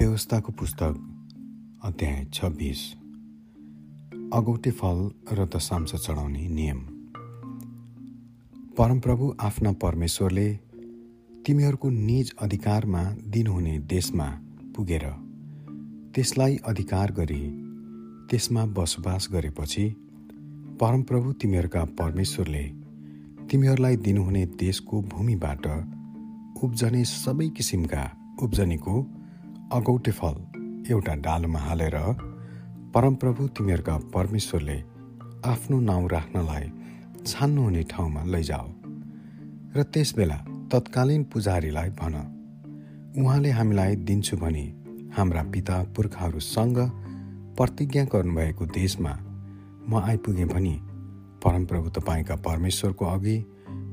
व्यवस्थाको पुस्तक अध्याय छब्बिस। अगौटे फल र दशांश चढाउने नियम। परमप्रभु आफ्ना परमेश्वरले तिमीहरूको निज अधिकारमा दिनुहुने देशमा पुगेर त्यसलाई अधिकार गरी त्यसमा बसोबास गरेपछि परमप्रभु तिमीहरूका परमेश्वरले तिमीहरूलाई दिनुहुने देशको भूमिबाट उब्जने सबै किसिमका उब्जनीको अगौटे फल एउटा डालोमा हालेर परमप्रभु तिमीहरूका परमेश्वरले आफ्नो नाउँ राख्नलाई छान्नुहुने ठाउँमा लैजाऊ र त्यसबेला तत्कालीन पुजारीलाई भन उहाँले हामीलाई दिन्छु भने हाम्रा पिता पुर्खाहरूसँग प्रतिज्ञा गर्नुभएको देशमा म आइपुगेँ भने परमप्रभु तपाईँका परमेश्वरको अघि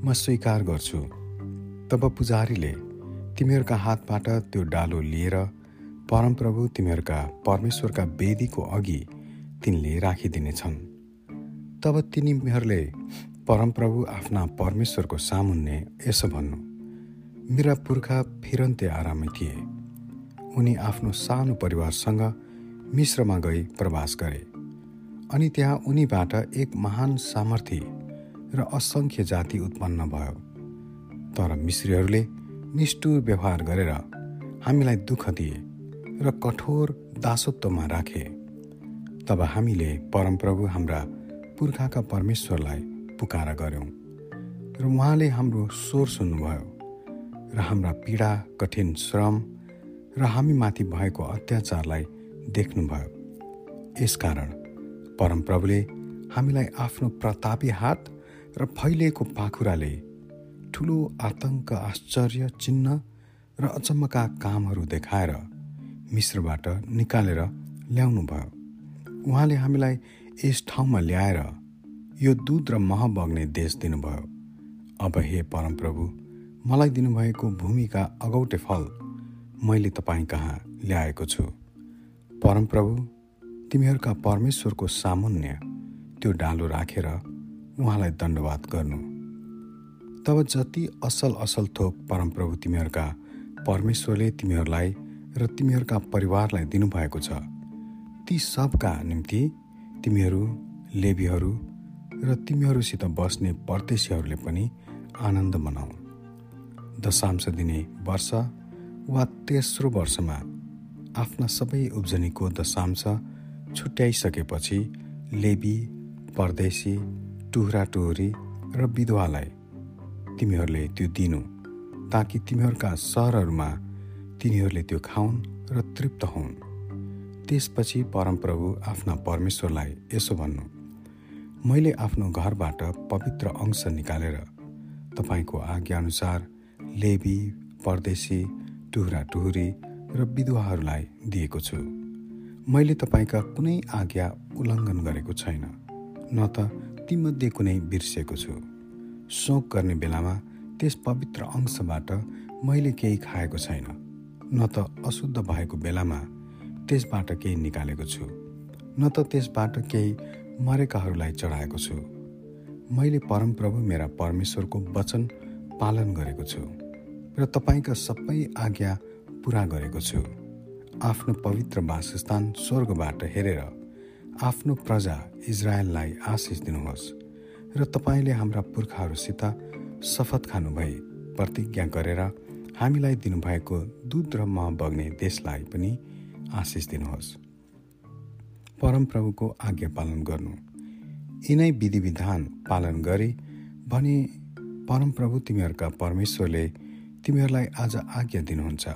म स्वीकार गर्छु। तब पुजारीले तिमीहरूका हातबाट त्यो डालो लिएर परमप्रभु तिमीहरूका परमेश्वरका वेदीको अघि तिनले राखिदिनेछन्। तब तिनीहरूले परमप्रभु आफ्ना परमेश्वरको सामुन्ने यसो भन्नु मेरा पुर्खा फिरन्ते आरामै थिए। उनी आफ्नो सानो परिवारसँग मिश्रमा गई प्रवास गरे। अनि त्यहाँ उनीबाट एक महान सामर्थ्य र असङ्ख्य जाति उत्पन्न भयो। तर मिश्रीहरूले निष्ठुर व्यवहार गरेर हामीलाई दुःख दिए। र कठोर दासत्वमा राखे। तब हामीले परमप्रभु हाम्रा पुर्खाका परमेश्वरलाई पुकारा गऱ्यौँ र उहाँले हाम्रो स्वर सुन्नुभयो र हाम्रा पीडा कठिन श्रम र हामीमाथि भएको अत्याचारलाई देख्नुभयो। यसकारण परमप्रभुले हामीलाई आफ्नो प्रतापी हात र फैलिएको पाखुराले ठुलो आतंक आश्चर्य चिन्ह र अचम्मका कामहरू देखाएर मिश्रबाट निकालेर ल्याउनु भयो। उहाँले हामीलाई यस ठाउँमा ल्याएर यो दुध र मह बग्ने देश दिनुभयो। अब हे परमप्रभु मलाई दिनुभएको भूमिका अगौटे फल मैले तपाईँ कहाँ ल्याएको छु? परमप्रभु तिमीहरूका परमेश्वरको सामुन्य त्यो डालो राखेर उहाँलाई दण्डवाद गर्नु। तब जति असल असल थोक परमप्रभु तिमीहरूका परमेश्वरले तिमीहरूलाई र तिमीहरूका परिवारलाई दिनुभएको छ। ती सबका निम्ति तिमीहरू लेबीहरू र तिमीहरूसित बस्ने परदेशीहरूले पनि आनन्द मनाऊ। दशांश दिने वर्ष वा तेस्रो वर्षमा आफ्ना सबै उब्जनीको दशांश छुट्याइसकेपछि लेबी परदेशी टुहरा टुहुरी र विधवालाई तिमीहरूले त्यो दिनु ताकि तिमीहरूका सहरहरूमा तिनीहरूले त्यो खाउन् र तृप्त हुन्। त्यसपछि परमप्रभु आफ्ना परमेश्वरलाई यसो भन्नु मैले आफ्नो घरबाट पवित्र अंश निकालेर तपाईँको आज्ञाअनुसार लेबी परदेशी टुहुरा टुहुरी र विधवाहरूलाई दिएको छु। मैले तपाईँका कुनै आज्ञा उल्लङ्घन गरेको छैन न त तीमध्ये कुनै बिर्सेको छु। शोक गर्ने बेलामा त्यस पवित्र अंशबाट मैले केही खाएको छैन। न त अशुद्ध भएको बेलामा त्यसबाट केही निकालेको छु। न त त्यसबाट केही मरेकाहरूलाई चढाएको छु। मैले परमप्रभु मेरा परमेश्वरको वचन पालन गरेको छु र तपाईँका सबै आज्ञा पुरा गरेको छु। आफ्नो पवित्र वासस्थान स्वर्गबाट हेरेर आफ्नो प्रजा इजरायललाई आशिष दिनुहोस् र तपाईँले हाम्रा पुर्खाहरूसित शपथ खानुभए प्रतिज्ञा गरेर हामीलाई दिनुभएको दुध र मह बग्ने देशलाई पनि आशिष दिनुहोस्। परमप्रभुको आज्ञा पालन गर्नु। यिनै विधि विधान पालन गरी भने परमप्रभु तिमीहरूका परमेश्वरले तिमीहरूलाई आज आज्ञा दिनुहुन्छ।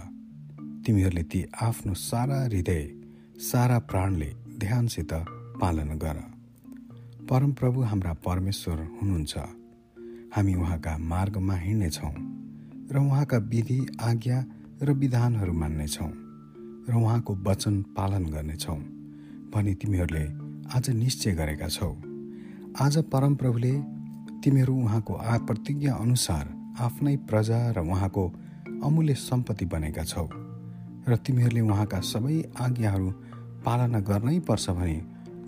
तिमीहरूले ती आफ्नो सारा हृदय सारा प्राणले ध्यानसित पालन गर। परमप्रभु हाम्रा परमेश्वर हुनुहुन्छ। हामी उहाँका मार्गमा हिँड्नेछौँ। र उहाँका विधि आज्ञा र विधानहरू मान्नेछौँ र उहाँको वचन पालन गर्नेछौँ भनी तिमीहरूले आज निश्चय गरेका छौ। आज परमप्रभुले तिमीहरू उहाँको आ प्रतिज्ञा अनुसार आफ्नै प्रजा र उहाँको अमूल्य सम्पत्ति बनेका छौ र तिमीहरूले उहाँका सबै आज्ञाहरू पालना गर्नै पर्छ भनी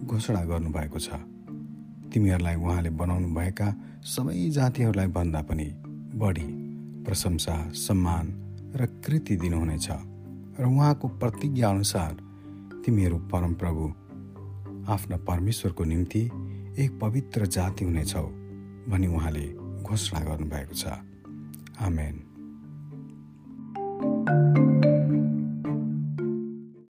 घोषणा गर्नुभएको छ। तिमीहरूलाई उहाँले बनाउनु भएका सबै जातिहरूलाई भन्दा पनि बढी प्रशंसा सम्मान र कृति दिनुहुनेछ र उहाँको प्रतिज्ञा अनुसार तिमीहरू परमप्रभु आफ्ना परमेश्वरको निम्ति एक पवित्र जाति हुनेछौ भनी उहाँले घोषणा गर्नुभएको छ। आमेन।